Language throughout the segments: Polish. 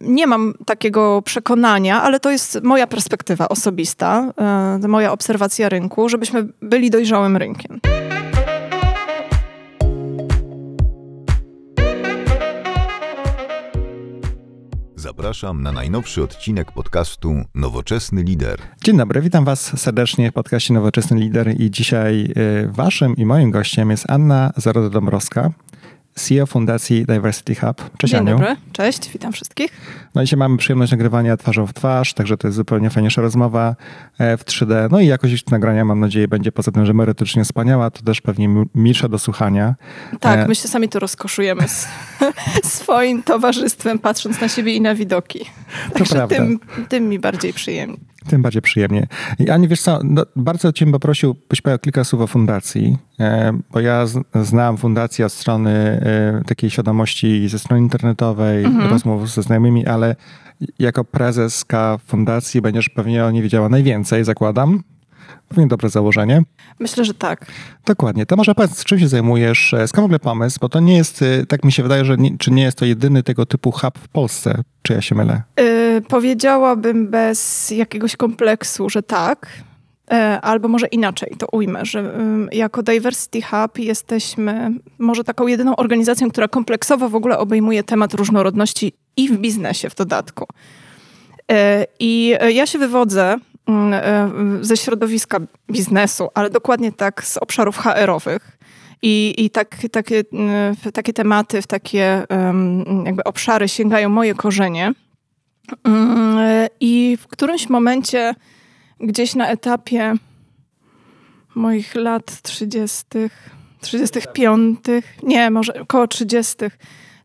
nie mam takiego przekonania, ale to jest moja perspektywa osobista, e, moja obserwacja rynku, żebyśmy byli dojrzałym rynkiem. Zapraszam na najnowszy odcinek podcastu Nowoczesny Lider. Dzień dobry, witam Was serdecznie w podcaście Nowoczesny Lider i dzisiaj y, Waszym i moim gościem jest Anna Zaroda-Dąbrowska, CEO Fundacji Diversity Hub. Cześć Dzień Aniu. dobry, cześć, witam wszystkich. No dzisiaj mamy przyjemność nagrywania twarzą w twarz, także to jest zupełnie fajniejsza rozmowa e, w 3D. No i jakość nagrania mam nadzieję będzie poza tym, że merytorycznie wspaniała, to też pewnie milsza do słuchania. Tak, e... my się sami tu rozkoszujemy z swoim towarzystwem, patrząc na siebie i na widoki. Także to prawda. Tym, tym mi bardziej przyjemnie. Tym bardziej przyjemnie. I Ani, wiesz co, no, bardzo cię poprosił, byś powiedział kilka słów o fundacji, e, bo ja znam fundację od strony e, takiej świadomości ze strony internetowej, mhm. rozmów ze znajomymi, ale jako prezeska fundacji będziesz pewnie o niej wiedziała najwięcej, zakładam. Pewnie dobre założenie. Myślę, że tak. Dokładnie. To może powiedz, czym się zajmujesz? E, skąd w ogóle pomysł? Bo to nie jest, e, tak mi się wydaje, że nie, czy nie jest to jedyny tego typu hub w Polsce? Czy ja się mylę? Yy, powiedziałabym bez jakiegoś kompleksu, że tak. Albo może inaczej to ujmę, że jako Diversity Hub jesteśmy może taką jedyną organizacją, która kompleksowo w ogóle obejmuje temat różnorodności i w biznesie w dodatku. I ja się wywodzę ze środowiska biznesu, ale dokładnie tak z obszarów HR-owych. I, i tak, takie, mm, takie tematy, w takie jakby obszary sięgają moje korzenie. Mm, I w którymś momencie, gdzieś na etapie moich lat 30., 35., nie, może około 30.,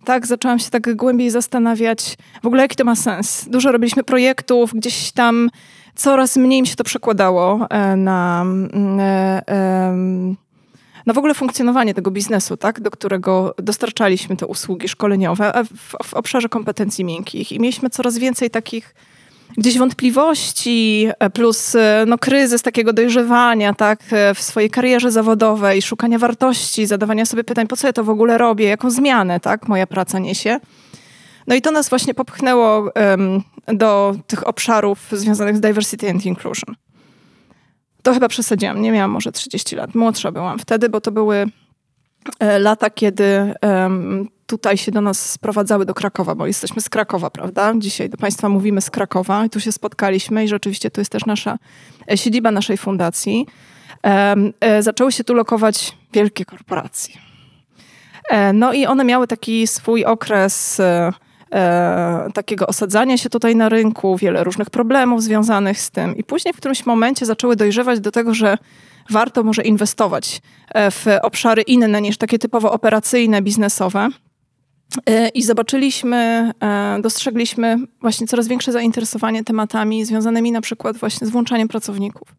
tak, zaczęłam się tak głębiej zastanawiać, w ogóle jaki to ma sens. Dużo robiliśmy projektów, gdzieś tam coraz mniej mi się to przekładało e, na, mm, e, na w ogóle funkcjonowanie tego biznesu, tak, do którego dostarczaliśmy te usługi szkoleniowe w, w obszarze kompetencji miękkich. I mieliśmy coraz więcej takich gdzieś wątpliwości, e, plus no, kryzys takiego dojrzewania tak, w swojej karierze zawodowej, szukania wartości, zadawania sobie pytań, po co ja to w ogóle robię, jaką zmianę tak, moja praca niesie. No i to nas właśnie popchnęło um, do tych obszarów związanych z diversity and inclusion. To chyba przesadziłam, nie miałam może 30 lat, młodsza byłam wtedy, bo to były e, lata, kiedy tutaj się do nas sprowadzały do Krakowa, bo jesteśmy z Krakowa, prawda? Dzisiaj do Państwa mówimy z Krakowa i tu się spotkaliśmy i rzeczywiście to jest też nasza e, siedziba naszej fundacji. E, zaczęły się tu lokować wielkie korporacje. No i one miały taki swój okres e, takiego osadzania się tutaj na rynku, wiele różnych problemów związanych z tym. I później w którymś momencie zaczęły dojrzewać do tego, że warto może inwestować e, w obszary inne niż takie typowo operacyjne, biznesowe. E, I zobaczyliśmy, e, dostrzegliśmy właśnie coraz większe zainteresowanie tematami związanymi na przykład właśnie z włączaniem pracowników.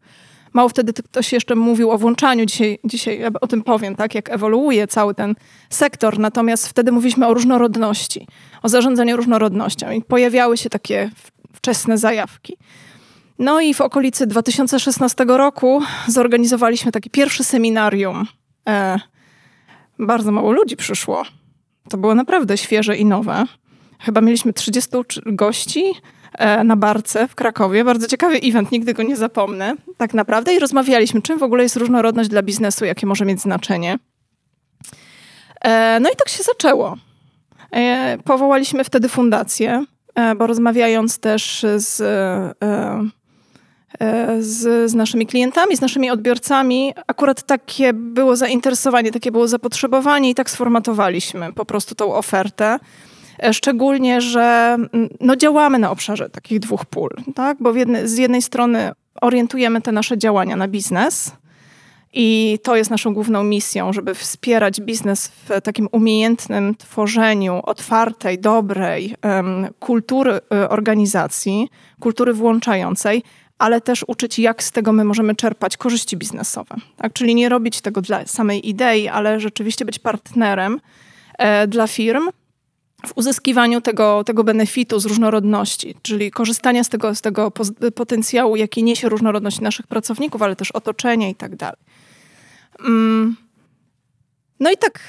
Mało wtedy ktoś jeszcze mówił o włączaniu, dzisiaj, dzisiaj o tym powiem, tak, jak ewoluuje cały ten sektor, natomiast wtedy mówiliśmy o różnorodności, o zarządzaniu różnorodnością i pojawiały się takie wczesne zajawki. No i w okolicy 2016 roku zorganizowaliśmy taki pierwszy seminarium. E, bardzo mało ludzi przyszło. To było naprawdę świeże i nowe. Chyba mieliśmy 30 gości, na Barce w Krakowie. Bardzo ciekawy event, nigdy go nie zapomnę. Tak naprawdę i rozmawialiśmy, czym w ogóle jest różnorodność dla biznesu, jakie może mieć znaczenie. E, no i tak się zaczęło. E, powołaliśmy wtedy fundację, bo rozmawiając też z, z, z naszymi klientami, z naszymi odbiorcami, akurat takie było zainteresowanie, takie było zapotrzebowanie i tak sformatowaliśmy po prostu tą ofertę. E, szczególnie, że mm, no, działamy na obszarze takich dwóch pól, tak? bo jedne, z jednej strony orientujemy te nasze działania na biznes, i to jest naszą główną misją, żeby wspierać biznes w takim umiejętnym tworzeniu otwartej, dobrej um, kultury e, organizacji, kultury włączającej, ale też uczyć, jak z tego my możemy czerpać korzyści biznesowe. Tak? Czyli nie robić tego dla samej idei, ale rzeczywiście być partnerem e, dla firm, w uzyskiwaniu tego, tego benefitu z różnorodności, czyli korzystania z tego, z tego potencjału, jaki niesie różnorodność naszych pracowników, ale też otoczenia i tak dalej. Mm. No i tak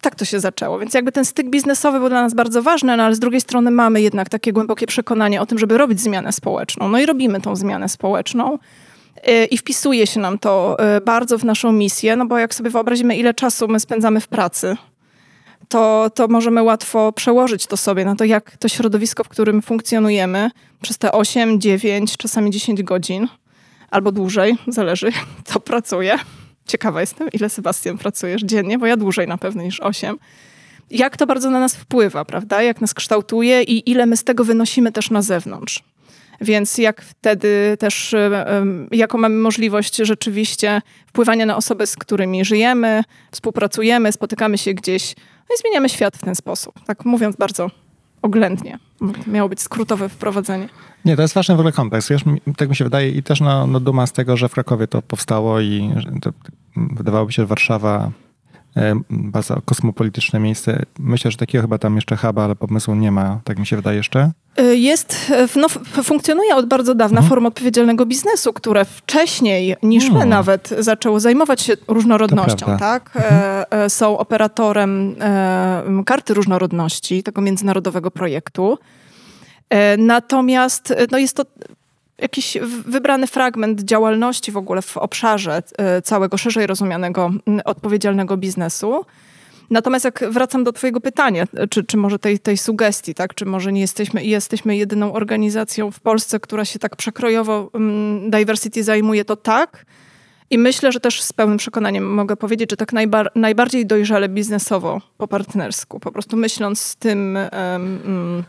tak to się zaczęło. Więc jakby ten styk biznesowy był dla nas bardzo ważny, no ale z drugiej strony mamy jednak takie głębokie przekonanie o tym, żeby robić zmianę społeczną. No i robimy tą zmianę społeczną. Y, I wpisuje się nam to y, bardzo w naszą misję, no bo jak sobie wyobrazimy, ile czasu my spędzamy w pracy, to, to możemy łatwo przełożyć to sobie na to, jak to środowisko, w którym funkcjonujemy przez te 8, 9, czasami 10 godzin albo dłużej, zależy, kto pracuje. Ciekawa jestem, ile Sebastian pracujesz dziennie, bo ja dłużej na pewno niż 8. Jak to bardzo na nas wpływa, prawda? Jak nas kształtuje i ile my z tego wynosimy też na zewnątrz. Więc jak wtedy też, jaką mamy możliwość rzeczywiście wpływania na osoby, z którymi żyjemy, współpracujemy, spotykamy się gdzieś, no i zmieniamy świat w ten sposób. Tak mówiąc bardzo oględnie. Miało być skrótowe wprowadzenie. Nie, to jest ważny w ogóle kontekst. Wiesz, tak mi się wydaje i też no, no duma z tego, że w Krakowie to powstało i to, wydawałoby się, że Warszawa bardzo kosmopolityczne miejsce. Myślę, że takiego chyba tam jeszcze huba, ale pomysłu nie ma, tak mi się wydaje jeszcze. E, jest, e, no, funkcjonuje od bardzo dawna mhm. forma odpowiedzialnego biznesu, które wcześniej niż my hmm. nawet zaczęło zajmować się różnorodnością. Tak? Mhm. Są operatorem karty różnorodności, tego międzynarodowego projektu. Natomiast no jest to jakiś wybrany fragment działalności w ogóle w obszarze e, całego szerzej rozumianego odpowiedzialnego biznesu. Natomiast jak wracam do twojego pytania, czy, czy może tej, tej sugestii, tak? czy może nie jesteśmy, jesteśmy jedyną organizacją w Polsce, która się tak przekrojowo um, diversity zajmuje, to tak. I myślę, że też z pełnym przekonaniem mogę powiedzieć, że tak najbar najbardziej dojrzale biznesowo, po partnersku, po prostu myśląc z tym, um,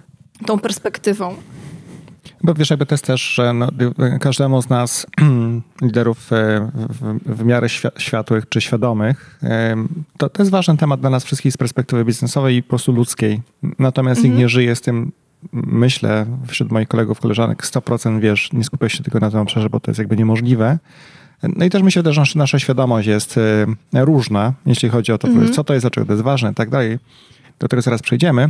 tą perspektywą. Bo wiesz, jakby to jest też, że no, każdemu z nas, liderów e, w, w miarę światłych czy świadomych, to, to jest ważny temat dla nas wszystkich z perspektywy biznesowej i po prostu ludzkiej. Natomiast mhm. nikt nie żyje z tym, myślę, wśród moich kolegów, koleżanek, 100% wiesz, nie skupia się tylko na tym obszarze, bo to jest jakby niemożliwe. No i też myślę, że nasza świadomość jest e, różna, jeśli chodzi o to, mhm. co to jest, dlaczego to jest ważne i tak dalej. Do tego zaraz przejdziemy.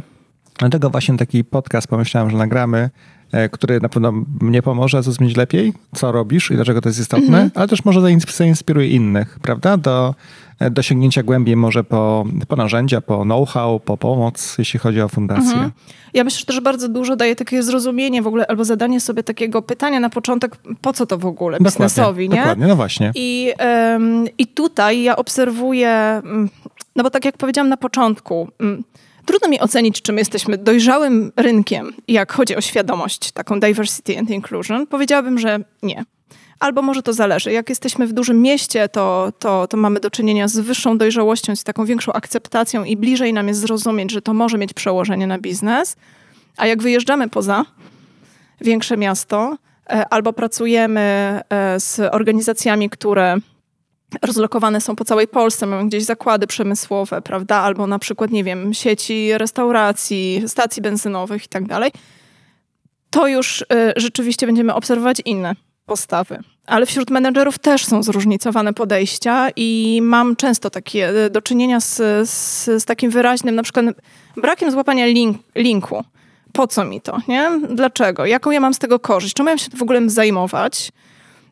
Dlatego właśnie taki podcast pomyślałem, że nagramy, E, który na pewno mnie pomoże zrozumieć lepiej, co robisz i dlaczego to jest istotne, mhm. ale też może zainspiruje innych, prawda? Do e, dosięgnięcia głębiej może po, po narzędzia, po know-how, po pomoc, jeśli chodzi o fundację. Mhm. Ja myślę, że też bardzo dużo daje takie zrozumienie w ogóle, albo zadanie sobie takiego pytania na początek, po co to w ogóle dokładnie, biznesowi, nie? Dokładnie, no właśnie. I, um, I tutaj ja obserwuję, mm, no bo tak jak powiedziałam na początku, um, Trudno mi ocenić, czy my jesteśmy dojrzałym rynkiem, jak chodzi o świadomość, taką diversity and inclusion. Powiedziałabym, że nie. Albo może to zależy. Jak jesteśmy w dużym mieście, to, to, to mamy do czynienia z wyższą dojrzałością, z taką większą akceptacją i bliżej nam jest zrozumieć, że to może mieć przełożenie na biznes. A jak wyjeżdżamy poza większe miasto, e, albo pracujemy e, z organizacjami, które rozlokowane są po całej Polsce, mają gdzieś zakłady przemysłowe, prawda, albo na przykład, nie wiem, sieci restauracji, stacji benzynowych i tak dalej, to już y, rzeczywiście będziemy obserwować inne postawy. Ale wśród menedżerów też są zróżnicowane podejścia i mam często takie y, do czynienia z, z, z takim wyraźnym, na przykład brakiem złapania link, linku. Po co mi to, nie? Dlaczego? Jaką ja mam z tego korzyść? Czemu ja się w ogóle zajmować?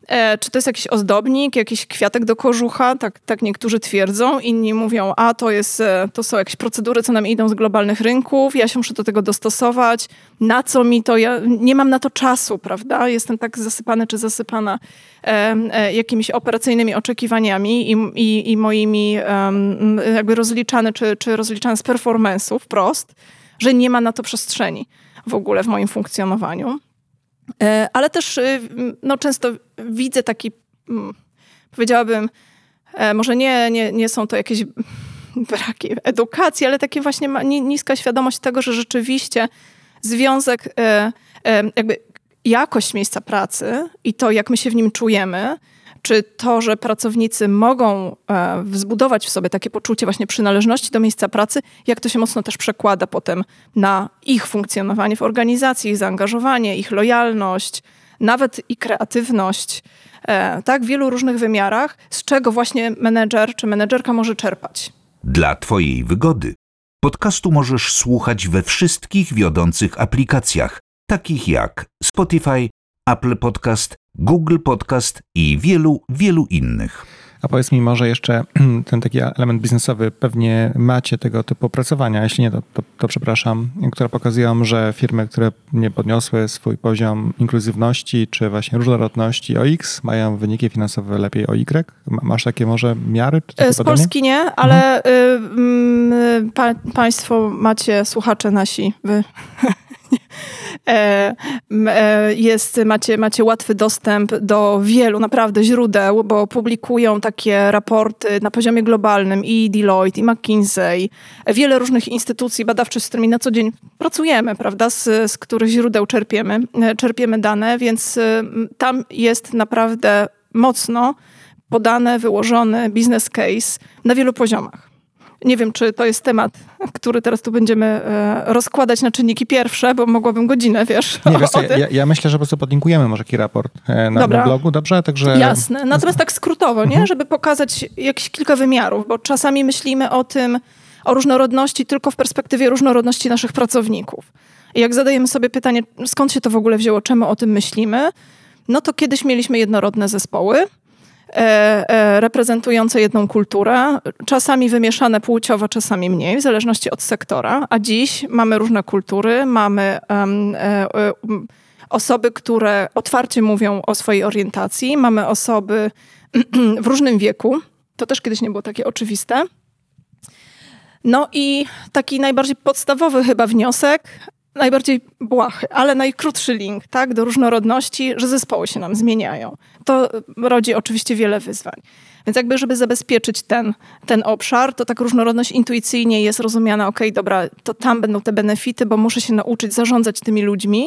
E, czy to jest jakiś ozdobnik, jakiś kwiatek do kożucha? Tak, tak niektórzy twierdzą. Inni mówią, a to, jest, e, to są jakieś procedury, co nam idą z globalnych rynków, ja się muszę do tego dostosować. Na co mi to? Ja nie mam na to czasu, prawda? Jestem tak zasypany czy zasypana e, e, jakimiś operacyjnymi oczekiwaniami i, i, i moimi jakby rozliczane, czy, czy rozliczane z performance'ów wprost, że nie ma na to przestrzeni w ogóle w moim funkcjonowaniu. E, ale też y, no, często widzę taki, mm, powiedziałabym, e, może nie, nie, nie są to jakieś braki edukacji, ale takie właśnie niska świadomość tego, że rzeczywiście związek, e, jakby jakość miejsca pracy i to, jak my się w nim czujemy, czy to, że pracownicy mogą e, zbudować w sobie takie poczucie właśnie przynależności do miejsca pracy, jak to się mocno też przekłada potem na ich funkcjonowanie w organizacji, ich zaangażowanie, ich lojalność, nawet i kreatywność, e, tak, w wielu różnych wymiarach, z czego właśnie menedżer czy menedżerka może czerpać. Dla Twojej wygody podcastu możesz słuchać we wszystkich wiodących aplikacjach, takich jak Spotify, Apple Podcast, Google Podcast i wielu, wielu innych. A powiedz mi może jeszcze ten taki element biznesowy, pewnie macie tego typu opracowania, jeśli nie, to, to, to przepraszam, które pokazują, że firmy, które nie podniosły swój poziom inkluzywności czy właśnie różnorodności o X, mają wyniki finansowe lepiej o Y? Masz takie może miary? Takie Z Polski nie, ale mhm. y, pa, państwo macie, słuchacze nasi, wy E, e, jest, macie, macie łatwy dostęp do wielu naprawdę źródeł, bo publikują takie raporty na poziomie globalnym i Deloitte, i McKinsey, wiele różnych instytucji badawczych, z którymi na co dzień pracujemy, prawda, z, z których źródeł czerpiemy, e, czerpiemy dane, więc tam jest naprawdę mocno podane, wyłożony business case na wielu poziomach. Nie wiem, czy to jest temat, który teraz tu będziemy e, rozkładać na czynniki pierwsze, bo mogłabym godzinę, wiesz. Nie, wiesz, ja, ja, myślę, że po prostu podlinkujemy może taki raport e, na, na blogu, dobrze? Także... Jasne. Natomiast tak skrótowo, nie? Mhm. Żeby pokazać jakieś kilka wymiarów, bo czasami myślimy o tym, o różnorodności tylko w perspektywie różnorodności naszych pracowników. I jak zadajemy sobie pytanie, skąd się to w ogóle wzięło, czemu o tym myślimy, no to kiedyś mieliśmy jednorodne zespoły, reprezentujące jedną kulturę, czasami wymieszane płciowo, czasami mniej, w zależności od sektora. A dziś mamy różne kultury, mamy um, osoby, które otwarcie mówią o swojej orientacji, mamy osoby w różnym wieku. To też kiedyś nie było takie oczywiste. No i taki najbardziej podstawowy chyba wniosek, najbardziej błahy, ale najkrótszy link tak, do różnorodności, że zespoły się nam zmieniają. To rodzi oczywiście wiele wyzwań. Więc jakby, żeby zabezpieczyć ten, ten obszar, to tak różnorodność intuicyjnie jest rozumiana, ok, dobra, to tam będą te benefity, bo muszę się nauczyć zarządzać tymi ludźmi,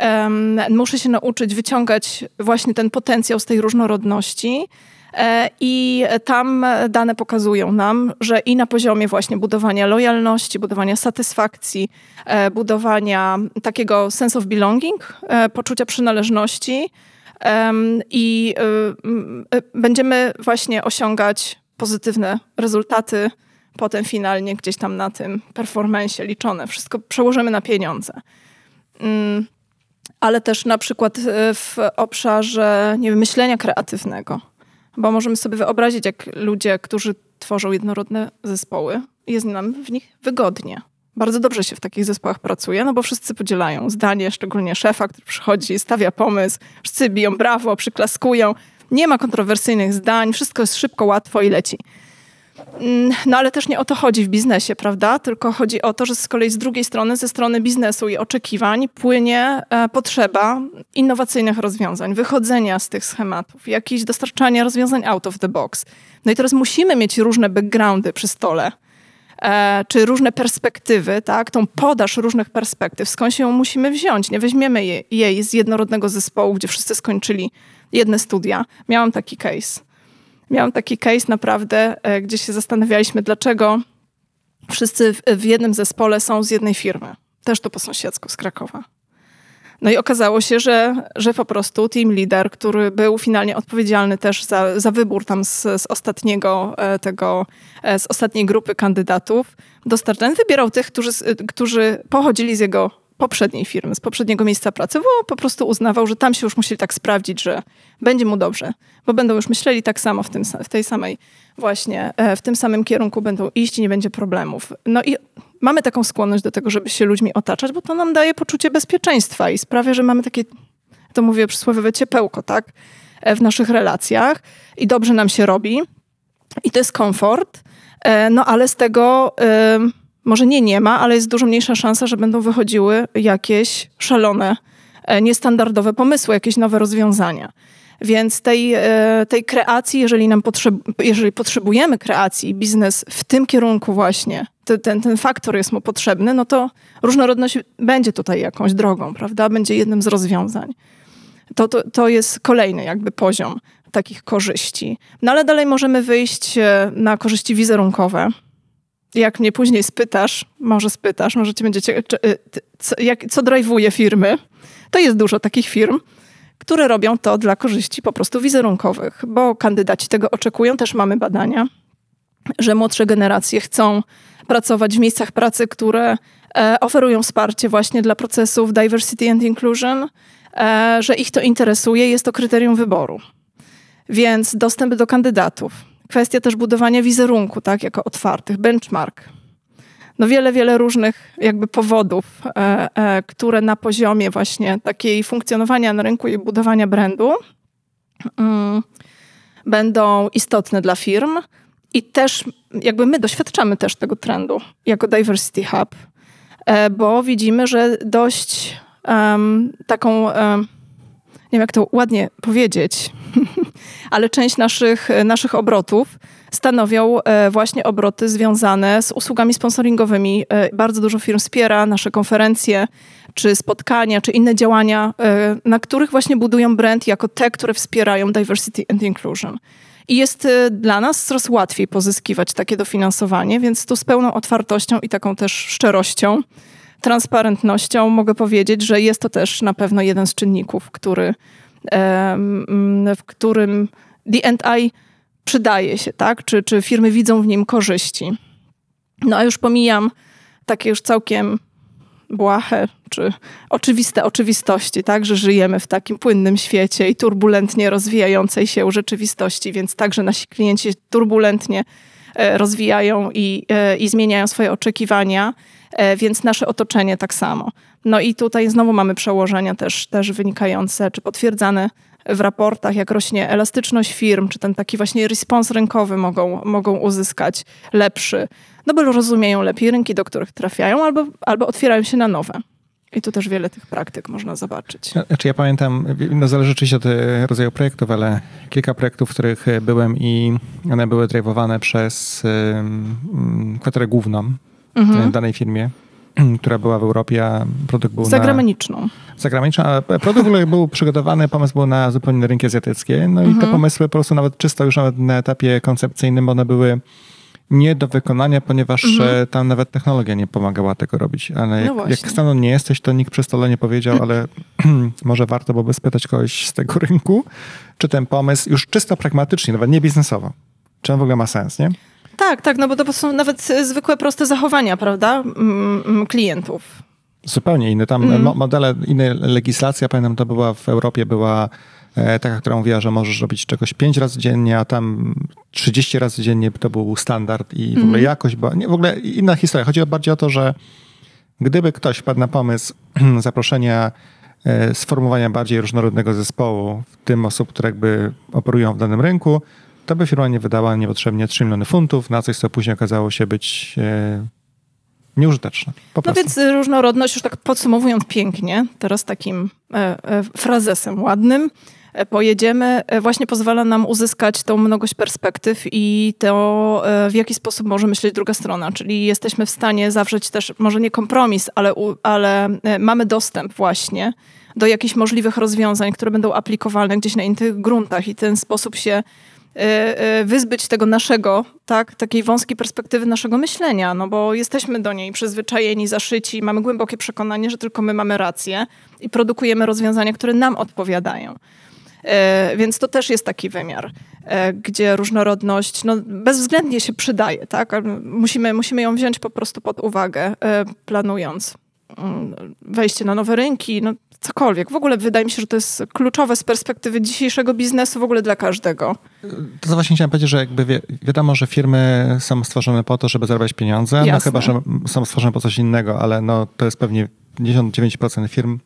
um, muszę się nauczyć wyciągać właśnie ten potencjał z tej różnorodności, I tam dane pokazują nam, że i na poziomie właśnie budowania lojalności, budowania satysfakcji, e, budowania takiego sense of belonging, e, poczucia przynależności i będziemy właśnie osiągać pozytywne rezultaty potem finalnie gdzieś tam na tym performance liczone. Wszystko przełożymy na pieniądze. Mm, ale też na przykład w obszarze nie wiem, myślenia kreatywnego bo możemy sobie wyobrazić, jak ludzie, którzy tworzą jednorodne zespoły, jest nam w nich wygodnie. Bardzo dobrze się w takich zespołach pracuje, no bo wszyscy podzielają zdanie, szczególnie szefa, który przychodzi, stawia pomysł, wszyscy biją brawo, przyklaskują. Nie ma kontrowersyjnych zdań, wszystko jest szybko, łatwo i leci. Mm, no ale też nie o to chodzi w biznesie, prawda? Tylko chodzi o to, że z kolei z drugiej strony, ze strony biznesu i oczekiwań płynie e, potrzeba innowacyjnych rozwiązań, wychodzenia z tych schematów, jakichś dostarczania rozwiązań out of the box. No i teraz musimy mieć różne backgroundy przy stole, e, czy różne perspektywy, tak? Tą podaż różnych perspektyw, skąd się ją musimy wziąć. Nie weźmiemy jej, jej z jednorodnego zespołu, gdzie wszyscy skończyli jedne studia. Miałam taki case miałam taki case naprawdę, e, gdzie się zastanawialiśmy, dlaczego wszyscy w, jednym zespole są z jednej firmy. Też to po sąsiedzku z Krakowa. No i okazało się, że, że po prostu team leader, który był finalnie odpowiedzialny też za, za wybór tam z, z ostatniego e, tego, e, z ostatniej grupy kandydatów, dostarczany, wybierał tych, którzy, którzy pochodzili z jego poprzedniej firmy, z poprzedniego miejsca pracy, bo po prostu uznawał, że tam się już musieli tak sprawdzić, że będzie mu dobrze, bo będą już myśleli tak samo w, tym, w tej samej właśnie, e, w tym samym kierunku będą iść i nie będzie problemów. No i mamy taką skłonność do tego, żeby się ludźmi otaczać, bo to nam daje poczucie bezpieczeństwa i sprawia, że mamy takie, to mówię przysłowiowe ciepełko, tak, e, w naszych relacjach i dobrze nam się robi i to jest komfort, e, no ale z tego może nie nie ma, ale jest dużo mniejsza szansa, że będą wychodziły jakieś szalone, e, niestandardowe pomysły, jakieś nowe rozwiązania. Więc tej, e, tej kreacji, jeżeli, nam jeżeli potrzebujemy kreacji, biznes w tym kierunku właśnie, ten, ten faktor jest mu potrzebny, no to różnorodność będzie tutaj jakąś drogą, prawda? Będzie jednym z rozwiązań. To, to, to jest kolejny jakby poziom takich korzyści. No ale dalej możemy wyjść e, na korzyści wizerunkowe jak mnie później spytasz, może spytasz, może ci będziecie, y, co, jak, co drive'uje firmy, to jest dużo takich firm, które robią to dla korzyści po prostu wizerunkowych, bo kandydaci tego oczekują, też mamy badania, że młodsze generacje chcą pracować w miejscach pracy, które e, oferują wsparcie właśnie dla procesów diversity and inclusion, e, że ich to interesuje, jest to kryterium wyboru. Więc dostęp do kandydatów. Kwestia też budowania wizerunku, tak, jako otwartych, benchmark. No wiele, wiele różnych jakby powodów, e, e, które na poziomie właśnie takiej funkcjonowania na rynku i budowania brandu mm, będą istotne dla firm. I też jakby my doświadczamy też tego trendu jako Diversity Hub, e, bo widzimy, że dość um, taką, um, nie wiem jak to ładnie powiedzieć, ale część naszych, naszych obrotów stanowią e, właśnie obroty związane z usługami sponsoringowymi. E, bardzo dużo firm wspiera nasze konferencje, czy spotkania, czy inne działania, na których właśnie budują brand jako te, które wspierają diversity and inclusion. I jest dla nas coraz łatwiej pozyskiwać takie dofinansowanie, więc tu z pełną otwartością i taką też szczerością, transparentnością mogę powiedzieć, że jest to też na pewno jeden z czynników, który, w którym D&I przydaje się, tak? Czy, czy firmy widzą w nim korzyści. No a już pomijam takie już całkiem błahe czy oczywiste oczywistości, tak, że żyjemy w takim płynnym świecie i turbulentnie rozwijającej się rzeczywistości, więc także nasi klienci turbulentnie e, rozwijają i, e, i zmieniają swoje oczekiwania, więc nasze otoczenie tak samo. No i tutaj znowu mamy przełożenia też, też wynikające czy potwierdzane w raportach, jak rośnie elastyczność firm, czy ten taki właśnie respons rynkowy mogą, mogą uzyskać lepszy, no bo rozumieją lepiej rynki, do których trafiają, albo, albo otwierają się na nowe. I tu też wiele tych praktyk można zobaczyć. Znaczy ja pamiętam, no zależy oczywiście od e, rodzaju projektów, ale kilka projektów, w których e, byłem i one były drivowane przez um, kwaterę główną mhm. w danej firmie, która była w Europie, a produkt był Zagraniczną. Na, zagraniczną, a produkt był przygotowany, pomysł był na zupełnie rynki azjatyckie, no i mhm. te pomysły po prostu nawet czysto już nawet na etapie koncepcyjnym, one były nie do wykonania, ponieważ mhm. E, tam nawet technologia nie pomagała tego robić. Ale jak, no jak nie jesteś, to nikt przy stole nie powiedział, ale może warto byłoby spytać kogoś z tego rynku, czy ten pomysł już czysto pragmatycznie, nawet nie biznesowo, czy on w ogóle ma sens, nie? Tak, tak, no bo to są nawet zwykłe, proste zachowania, prawda, klientów. Zupełnie inne. Tam mm. modele, inne legislacja, pamiętam, to była w Europie, była E, taka, która mówiła, że możesz robić czegoś 5 razy dziennie, a tam 30 razy dziennie to był standard i w ogóle mhm. jakość była, nie, w ogóle inna historia. Chodzi bardziej o to, że gdyby ktoś wpadł na pomysł zaproszenia e, sformułowania bardziej różnorodnego zespołu, w tym osób, które jakby operują w danym rynku, to by firma nie wydała niepotrzebnie 3 miliony funtów na coś, co później okazało się być e, nieużyteczne. no więc różnorodność, już tak podsumowując pięknie, teraz takim frazesem ładnym, E, pojedziemy, e, właśnie pozwala nam uzyskać tą mnogość perspektyw i to, e, w jaki sposób może myśleć druga strona. Czyli jesteśmy w stanie zawrzeć też, może nie kompromis, ale, ale mamy dostęp właśnie do jakichś możliwych rozwiązań, które będą aplikowalne gdzieś na innych gruntach i w ten sposób się wyzbyć tego naszego, tak, takiej wąskiej perspektywy naszego myślenia, no bo jesteśmy do niej przyzwyczajeni, zaszyci, mamy głębokie przekonanie, że tylko my mamy rację i produkujemy rozwiązania, które nam odpowiadają. E, więc to też jest taki wymiar, gdzie różnorodność no, bezwzględnie się przydaje. Tak? Musimy, musimy ją wziąć po prostu pod uwagę, planując wejście na nowe rynki, no, cokolwiek. W ogóle wydaje mi się, że to jest kluczowe z perspektywy dzisiejszego biznesu w ogóle dla każdego. To właśnie chciałem powiedzieć, że jakby wi wiadomo, że firmy są stworzone po to, żeby zarabiać pieniądze, no Jasne. no chyba, że są stworzone po coś innego, ale no, to jest pewnie 99% firm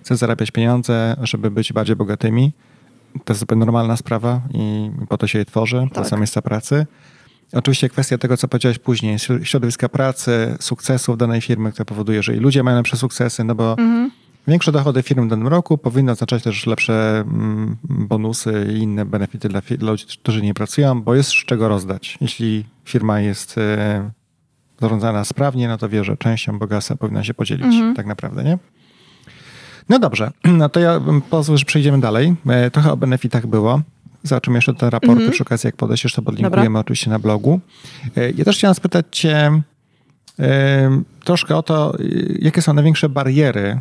chce zarabiać pieniądze, żeby być bardziej bogatymi. To jest zupełnie normalna sprawa i po to się je tworzy, tak. to są miejsca pracy. Oczywiście kwestia tego, co powiedziałeś później, środowiska pracy, sukcesów danej firmy, które powoduje, że i ludzie mają lepsze sukcesy, no bo mhm. większe dochody firm w danym roku powinny oznaczać też lepsze mm, bonusy i inne benefity dla, dla ludzi, którzy nie pracują, bo jest z czego rozdać. Jeśli firma jest e, zarządzana sprawnie, no to wie, że częścią bogactwa powinna się podzielić mhm. tak naprawdę, nie? No dobrze, no to ja pozwól, że przejdziemy dalej. E, trochę o benefitach było. Zobaczymy jeszcze te raporty mm -hmm. przy okazji, jak podejść, jeszcze podlinkujemy Dobra. oczywiście na blogu. E, ja też chciałem spytać cię e, troszkę o to, jakie są największe bariery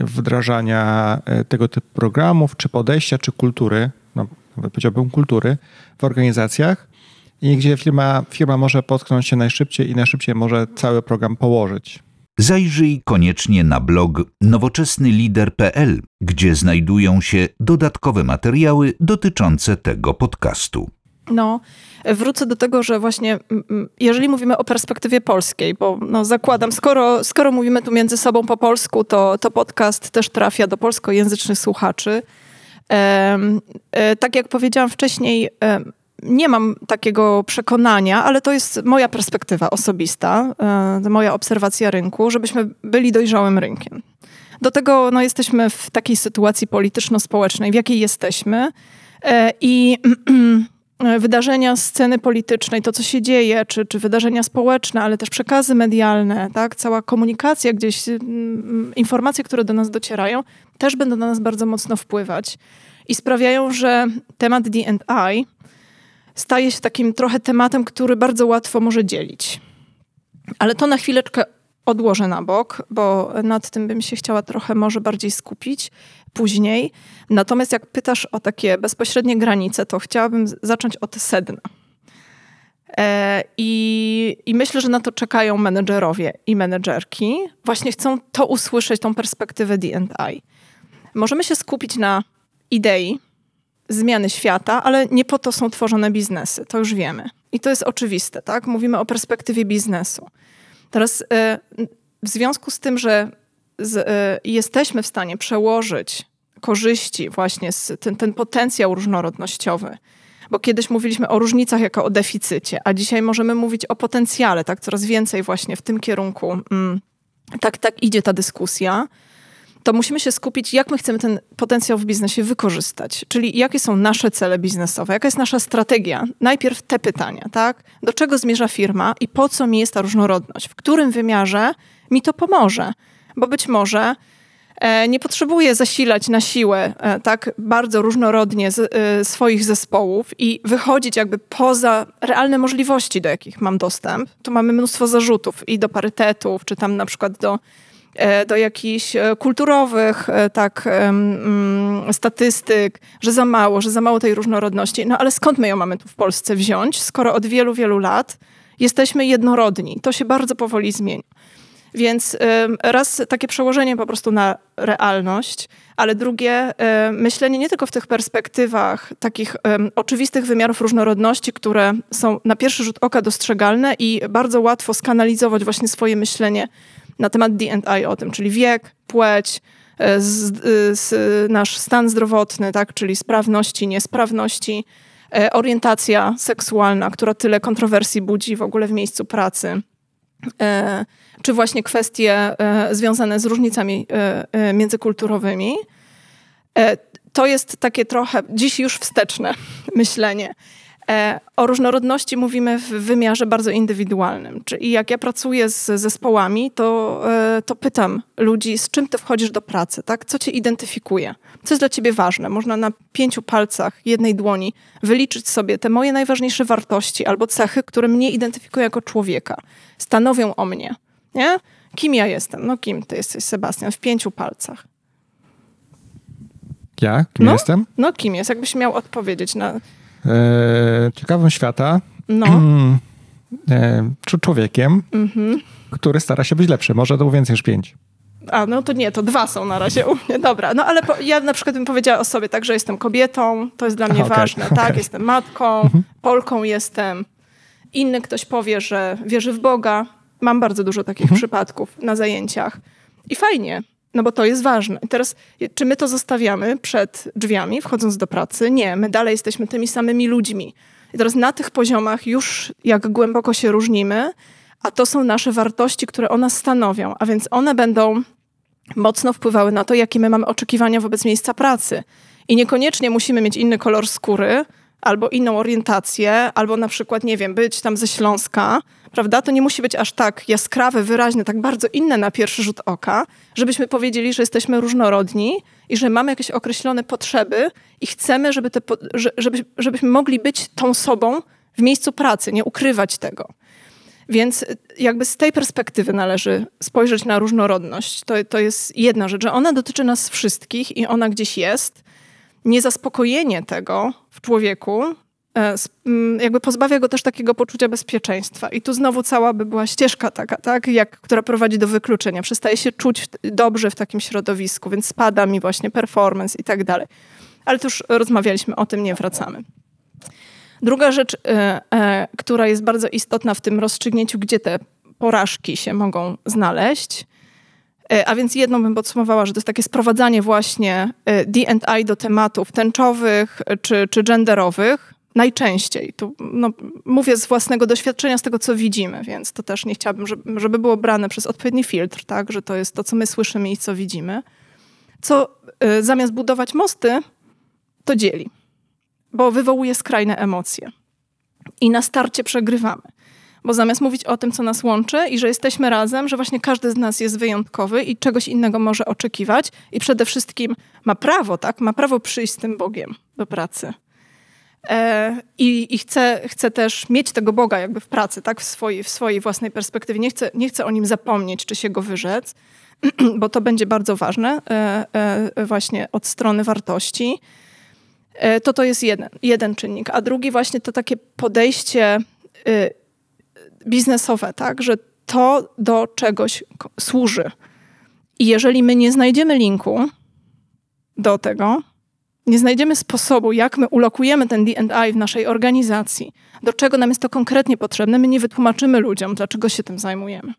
wdrażania tego typu programów, czy podejścia, czy kultury, no nawet powiedziałbym kultury w organizacjach i gdzie firma, firma może potknąć się najszybciej i najszybciej może cały program położyć. Zajrzyj koniecznie na blog nowoczesnylider.pl, gdzie znajdują się dodatkowe materiały dotyczące tego podcastu. No, wrócę do tego, że właśnie jeżeli mówimy o perspektywie polskiej, bo no, zakładam, skoro, skoro mówimy tu między sobą po polsku, to, to podcast też trafia do polskojęzycznych słuchaczy. E, tak jak powiedziałam wcześniej, nie mam takiego przekonania, ale to jest moja perspektywa osobista, e, moja obserwacja rynku, żebyśmy byli dojrzałym rynkiem. Do tego no, jesteśmy w takiej sytuacji polityczno-społecznej, w jakiej jesteśmy. E, I wydarzenia sceny politycznej, to co się dzieje, czy, czy wydarzenia społeczne, ale też przekazy medialne, tak, cała komunikacja gdzieś, informacje, które do nas docierają, też będą na nas bardzo mocno wpływać i sprawiają, że temat D&I staje się takim trochę tematem, który bardzo łatwo może dzielić. Ale to na chwileczkę odłożę na bok, bo nad tym bym się chciała trochę może bardziej skupić później. Natomiast jak pytasz o takie bezpośrednie granice, to chciałabym zacząć od sedna. E, I, I, myślę, że na to czekają menedżerowie i menedżerki. Właśnie chcą to usłyszeć, tą perspektywę DI. Możemy się skupić na idei, zmiany świata, ale nie po to są tworzone biznesy, to już wiemy. I to jest oczywiste, tak? Mówimy o perspektywie biznesu. Teraz e, w związku z tym, że z, e, jesteśmy w stanie przełożyć korzyści, właśnie ten, ten potencjał różnorodnościowy, bo kiedyś mówiliśmy o różnicach jako o deficycie, a dzisiaj możemy mówić o potencjale, tak? Coraz więcej właśnie w tym kierunku. Mm, tak, tak idzie ta dyskusja to musimy się skupić, jak my chcemy ten potencjał w biznesie wykorzystać. Czyli jakie są nasze cele biznesowe, jaka jest nasza strategia. Najpierw te pytania, tak? Do czego zmierza firma i po co mi jest ta różnorodność? W którym wymiarze mi to pomoże? Bo być może e, nie potrzebuję zasilać na siłę e, tak bardzo różnorodnie z, e, swoich zespołów i wychodzić jakby poza realne możliwości, do jakich mam dostęp. Tu mamy mnóstwo zarzutów i do parytetów, czy tam na przykład do do jakichś e, kulturowych e, tak, mm, statystyk, że za mało, że za mało tej różnorodności. No ale skąd my ją mamy tu w Polsce wziąć, skoro od wielu, wielu lat jesteśmy jednorodni? To się bardzo powoli zmienia. Więc raz takie przełożenie po prostu na realność, ale drugie myślenie nie tylko w tych perspektywach takich oczywistych wymiarów różnorodności, które są na pierwszy rzut oka dostrzegalne i bardzo łatwo skanalizować właśnie swoje myślenie na temat D&I o tym, czyli wiek, płeć, e, z, e, z, nasz stan zdrowotny, tak, czyli sprawności, niesprawności, e, orientacja seksualna, która tyle kontrowersji budzi w ogóle w miejscu pracy, czy właśnie kwestie związane z różnicami międzykulturowymi. To jest takie trochę dziś już wsteczne myślenie. E, o różnorodności mówimy w wymiarze bardzo indywidualnym. Czyli jak ja pracuję z zespołami, to, e, to pytam ludzi, z czym ty wchodzisz do pracy, tak? Co cię identyfikuje? Co jest dla ciebie ważne? Można na pięciu palcach jednej dłoni wyliczyć sobie te moje najważniejsze wartości albo cechy, które mnie identyfikują jako człowieka. Stanowią o mnie, nie? Kim ja jestem? No kim ty jesteś, Sebastian? W pięciu palcach. Ja? Kim no, jestem? No kim jest? Jakbyś miał odpowiedzieć na e, ciekawym świata. No. e, człowiekiem, mhm. który stara się być lepszy. Może to było więcej niż pięć. A, no to nie, to dwa są na razie u mnie. Dobra, no ale po, ja na przykład bym powiedziała o sobie tak, że jestem kobietą, to jest dla mnie ważne, okay. tak? Jestem matką, mhm. Polką jestem. Inny ktoś powie, że wierzy w Boga. Mam bardzo dużo takich mhm. przypadków na zajęciach. I fajnie, no bo to jest ważne. I teraz, czy my to zostawiamy przed drzwiami, wchodząc do pracy? Nie, my dalej jesteśmy tymi samymi ludźmi. I teraz na tych poziomach już jak głęboko się różnimy, a to są nasze wartości, które one stanowią, a więc one będą mocno wpływały na to, jakie my mamy oczekiwania wobec miejsca pracy. I niekoniecznie musimy mieć inny kolor skóry, albo inną orientację, albo na przykład, nie wiem, być tam ze Śląska, prawda? To nie musi być aż tak jaskrawe, wyraźne, tak bardzo inne na pierwszy rzut oka, żebyśmy powiedzieli, że jesteśmy różnorodni i że mamy jakieś określone potrzeby i chcemy, żeby te, żeby, żebyśmy mogli być tą sobą w miejscu pracy, nie ukrywać tego. Więc jakby z tej perspektywy należy spojrzeć na różnorodność. To, to jest jedna rzecz, że ona dotyczy nas wszystkich i ona gdzieś jest. Niezaspokojenie tego w człowieku e, jakby pozbawia go też takiego poczucia bezpieczeństwa. I tu znowu cała by była ścieżka taka, tak, jak, która prowadzi do wykluczenia. Przestaje się czuć dobrze w takim środowisku, więc spada mi właśnie performance i tak dalej. Ale tu już rozmawialiśmy o tym, nie wracamy. Druga rzecz, e, e, która jest bardzo istotna w tym rozstrzygnięciu, gdzie te porażki się mogą znaleźć, a więc jedną bym podsumowała, że to jest takie sprowadzanie właśnie D&I do tematów tęczowych czy, czy genderowych, najczęściej. Tu no, mówię z własnego doświadczenia, z tego, co widzimy, więc to też nie chciałabym, żeby, było brane przez odpowiedni filtr, tak, że to jest to, co my słyszymy i co widzimy. Co zamiast budować mosty, to dzieli, bo wywołuje skrajne emocje. I na starcie przegrywamy. Bo zamiast mówić o tym, co nas łączy i że jesteśmy razem, że właśnie każdy z nas jest wyjątkowy i czegoś innego może oczekiwać i przede wszystkim ma prawo, tak? Ma prawo przyjść z tym Bogiem do pracy. E, I, i chcę, chcę też mieć tego Boga jakby w pracy, tak? W swojej, w swojej własnej perspektywie. Nie chcę, nie chcę o nim zapomnieć, czy się go wyrzec, bo to będzie bardzo ważne e, e, właśnie od strony wartości. To to jest jeden, jeden czynnik. A drugi właśnie to takie podejście biznesowe, tak? Że to do czegoś służy. I jeżeli my nie znajdziemy linku do tego, nie znajdziemy sposobu, jak my ulokujemy ten D&I w naszej organizacji, do czego nam jest to konkretnie potrzebne, my nie wytłumaczymy ludziom, dlaczego się tym zajmujemy.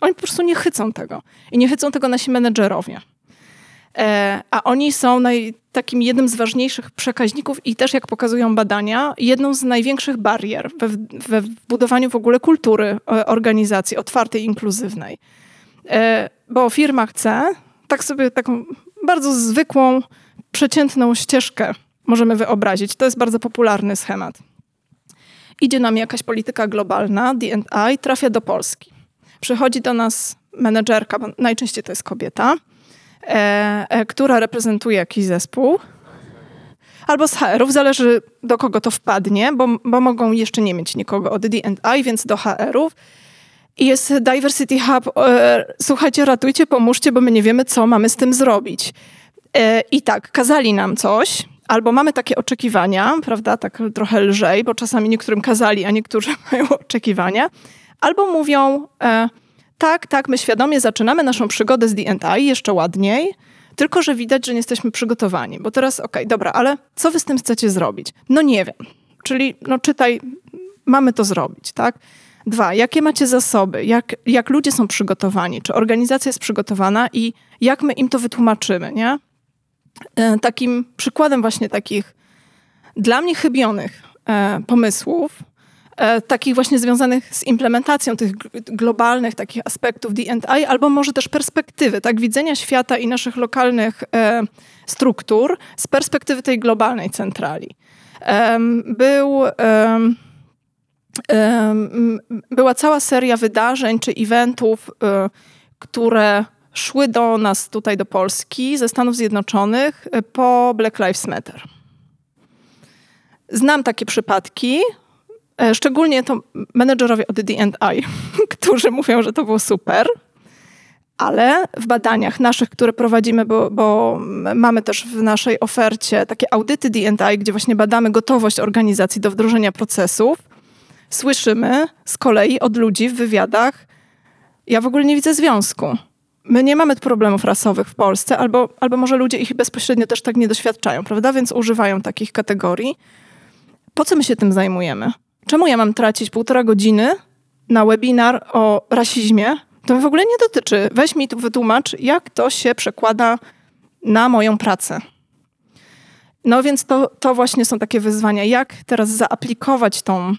Oni po prostu nie chycą tego. I nie chycą tego nasi menedżerowie. E, a oni są naj, takim jednym z ważniejszych przekaźników i też, jak pokazują badania, jedną z największych barier we, we budowaniu w ogóle kultury e, organizacji otwartej, inkluzywnej. E, bo firma chce, tak sobie taką bardzo zwykłą, przeciętną ścieżkę możemy wyobrazić. To jest bardzo popularny schemat. Idzie nam jakaś polityka globalna, D&I, trafia do Polski. Przychodzi do nas menedżerka, najczęściej to jest kobieta, która reprezentuje jakiś zespół. Albo z HR-ów, zależy do kogo to wpadnie, bo, bo mogą jeszcze nie mieć nikogo od D&I, więc do HR-ów. I jest Diversity Hub, e, słuchajcie, ratujcie, pomóżcie, bo my nie wiemy, co mamy z tym zrobić. E, I tak, kazali nam coś, albo mamy takie oczekiwania, prawda, tak trochę lżej, bo czasami niektórym kazali, a niektórzy mają oczekiwania, albo mówią, e, tak, tak, my świadomie zaczynamy naszą przygodę z D&I jeszcze ładniej, tylko że widać, że nie jesteśmy przygotowani. Bo teraz, okej, okay, dobra, ale co wy z tym chcecie zrobić? No nie wiem. Czyli, no czytaj, mamy to zrobić, tak? Dwa, jakie macie zasoby? Jak, jak ludzie są przygotowani? Czy organizacja jest przygotowana i jak my im to wytłumaczymy, nie? E, takim przykładem właśnie takich dla mnie chybionych e, pomysłów, takich właśnie związanych z implementacją tych globalnych takich aspektów D&I, albo może też perspektywy, tak, widzenia świata i naszych lokalnych struktur z perspektywy tej globalnej centrali. Był była cała seria wydarzeń czy eventów, które szły do nas tutaj do Polski ze Stanów Zjednoczonych e, po Black Lives Matter. Znam takie przypadki, e, szczególnie to menedżerowie od D&I, którzy mówią, że to było super, ale w badaniach naszych, które prowadzimy, bo, bo mamy też w naszej ofercie takie audyty D&I, gdzie właśnie badamy gotowość organizacji do wdrożenia procesów, słyszymy z kolei od ludzi w wywiadach, ja w ogóle nie widzę związku my nie mamy problemów rasowych w Polsce, albo, albo może ludzie ich bezpośrednio też tak nie doświadczają, prawda? Więc używają takich kategorii. Po co my się tym zajmujemy? Czemu ja mam tracić półtora godziny na webinar o rasizmie? To w ogóle nie dotyczy. Weź mi tu wytłumacz, jak to się przekłada na moją pracę. No więc to, to właśnie są takie wyzwania. Jak teraz zaaplikować tą,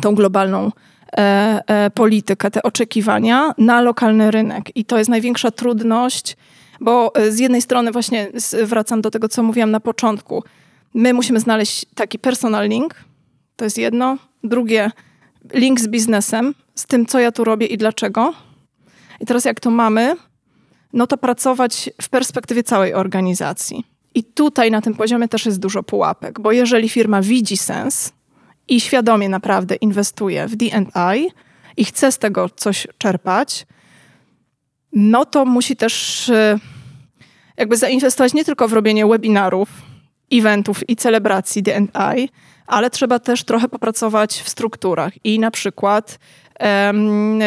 tą globalną E, e, politykę, te oczekiwania na lokalny rynek. I to jest największa trudność, bo e, z jednej strony właśnie wracam do tego, co mówiłam na początku. My musimy znaleźć taki personal link, to jest jedno. Drugie, link z biznesem, z tym, co ja tu robię i dlaczego. I teraz jak to mamy, no to pracować w perspektywie całej organizacji. I tutaj na tym poziomie też jest dużo pułapek, bo jeżeli firma widzi sens, i świadomie naprawdę inwestuje w DI i chce z tego coś czerpać, no to musi też e, jakby zainwestować nie tylko w robienie webinarów eventów i celebracji D&I, ale trzeba też trochę popracować w strukturach i na przykład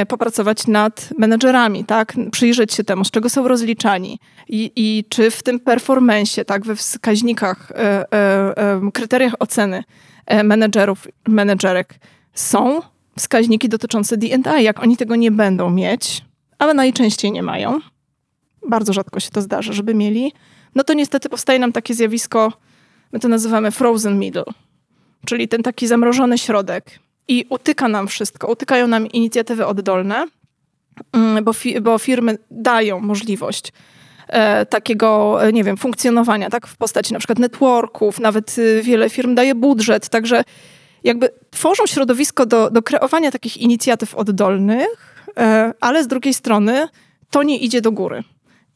popracować nad menedżerami, tak? Przyjrzeć się temu, z czego są rozliczani i, i czy w tym performensie, tak, we wskaźnikach, e, e, kryteriach oceny e, menedżerów, menedżerek są wskaźniki dotyczące D&I. Jak oni tego nie będą mieć, ale najczęściej nie mają, bardzo rzadko się to zdarza, żeby mieli, no to niestety powstaje nam takie zjawisko, my to nazywamy frozen middle, czyli ten taki zamrożony środek. I utyka nam wszystko, utykają nam inicjatywy oddolne, mm, bo, fi bo firmy dają możliwość e, takiego, e, nie wiem, funkcjonowania, tak, w postaci na przykład networków, nawet y, wiele firm daje budżet, także jakby tworzą środowisko do, do kreowania takich inicjatyw oddolnych, e, ale z drugiej strony to nie idzie do góry.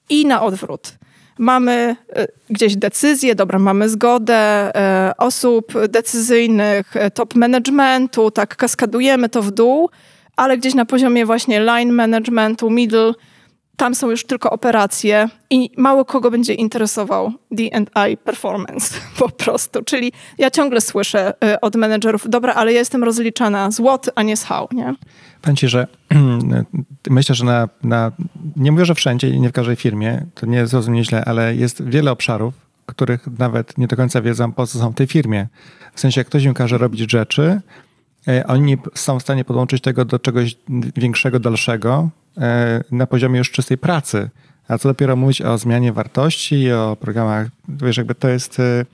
I na odwrót. Mamy e, gdzieś decyzje, dobra, mamy zgodę e, osób decyzyjnych, top managementu, tak kaskadujemy to w dół, ale gdzieś na poziomie właśnie line managementu, middle, tam są już tylko operacje i mało kogo będzie interesował D&I performance po prostu. Czyli ja ciągle słyszę y, od menedżerów, dobra, ale ja jestem rozliczana z what, a nie z how, nie? Powiem że myślę, że na, na, nie mówię, że wszędzie i nie w każdej firmie, to nie zrozumie źle, ale jest wiele obszarów, których nawet nie do końca wiedzą, po co są w tej firmie. W sensie, jak ktoś im każe robić rzeczy, e, oni są w stanie podłączyć tego do czegoś większego, dalszego, na poziomie już czystej pracy. A co dopiero mówić o zmianie wartości, o programach, wiesz, jakby to jest, e,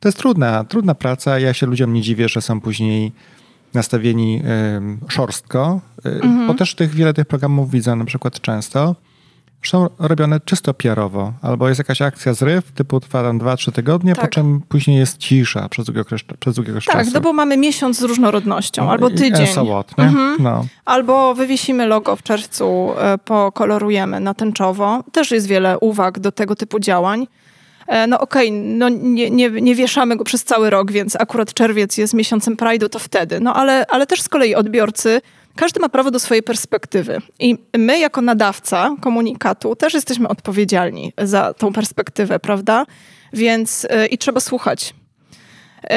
to jest trudna, trudna praca. Ja się ludziom nie dziwię, że są później nastawieni szorstko, e, mhm. bo też tych, wiele tych programów widzę na przykład często, są robione czysto PR-owo, albo jest jakaś akcja zryw, typu trwa tam 2-3 tygodnie, tak. po czym później jest cisza przez długi okres, przez długi okres tak, czasu. Tak, no bo mamy miesiąc z różnorodnością, no, albo tydzień. So what, mhm. no. Albo wywiesimy logo w czerwcu, e, pokolorujemy na tęczowo. Też jest wiele uwag do tego typu działań. E, no okej, okay, no nie, nie, nie wieszamy go przez cały rok, więc akurat czerwiec jest miesiącem Pride'u, to wtedy. No ale, ale też z kolei odbiorcy każdy ma prawo do swojej perspektywy. I my, jako nadawca komunikatu, też jesteśmy odpowiedzialni za tą perspektywę, prawda? Więc yy, i trzeba słuchać. Yy,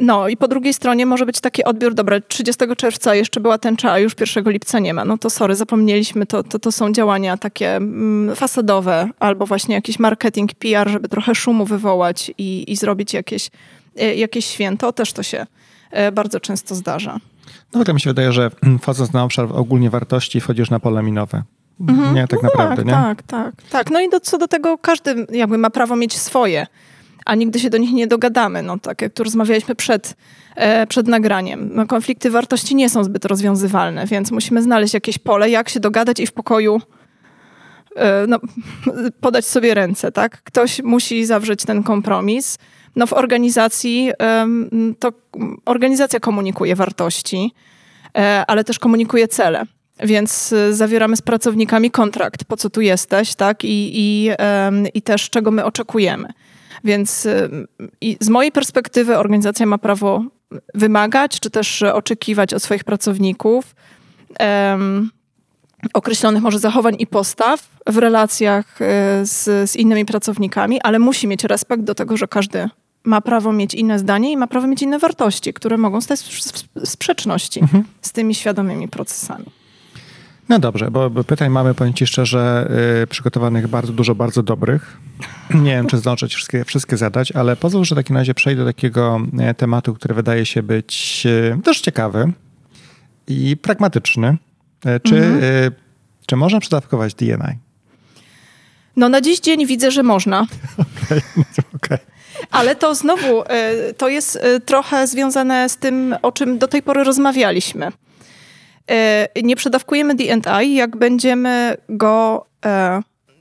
no i po drugiej stronie może być taki odbiór, dobra, 30 czerwca jeszcze była tęcza, a już 1 lipca nie ma. No to sorry, zapomnieliśmy, to, to, to są działania takie mm, fasadowe albo właśnie jakiś marketing, PR, żeby trochę szumu wywołać i, i zrobić jakieś, yy, jakieś święto. Też to się bardzo często zdarza. No tak mi się wydaje, że wchodząc na obszar ogólnie wartości, wchodzisz na pole minowe. Mhm. Nie, tak no naprawdę, tak, nie? Tak, tak, tak. No i do, co do tego każdy jakby ma prawo mieć swoje, a nigdy się do nich nie dogadamy. No tak jak tu rozmawialiśmy przed, e, przed nagraniem. No, konflikty wartości nie są zbyt rozwiązywalne, więc musimy znaleźć jakieś pole, jak się dogadać i w pokoju e, no, podać sobie ręce, tak? Ktoś musi zawrzeć ten kompromis no w organizacji to organizacja komunikuje wartości, e, ale też komunikuje cele. Więc e, zawieramy z pracownikami kontrakt, po co tu jesteś, tak? I, i, i też czego my oczekujemy. Więc i z mojej perspektywy organizacja ma prawo wymagać, czy też oczekiwać od swoich pracowników um, określonych może zachowań i postaw w relacjach e, z, z innymi pracownikami, ale musi mieć respekt do tego, że każdy ma prawo mieć inne zdanie i ma prawo mieć inne wartości, które mogą stać w sprzeczności mhm. z tymi świadomymi procesami. No dobrze, bo, pytań mamy, powiem ci szczerze, yy, przygotowanych bardzo dużo, bardzo dobrych. Nie wiem, czy zdążę ci wszystkie, wszystkie zadać, ale pozwól, że w takim razie przejdę do takiego e, tematu, który wydaje się być yy, dość ciekawy i pragmatyczny. Yy, czy, mhm. czy można przedawkować DNA? No na dziś dzień widzę, że można. Okej, okay, okay. Ale to znowu, e, to jest e, trochę związane z tym, o czym do tej pory rozmawialiśmy. E, nie przedawkujemy D&I, jak będziemy go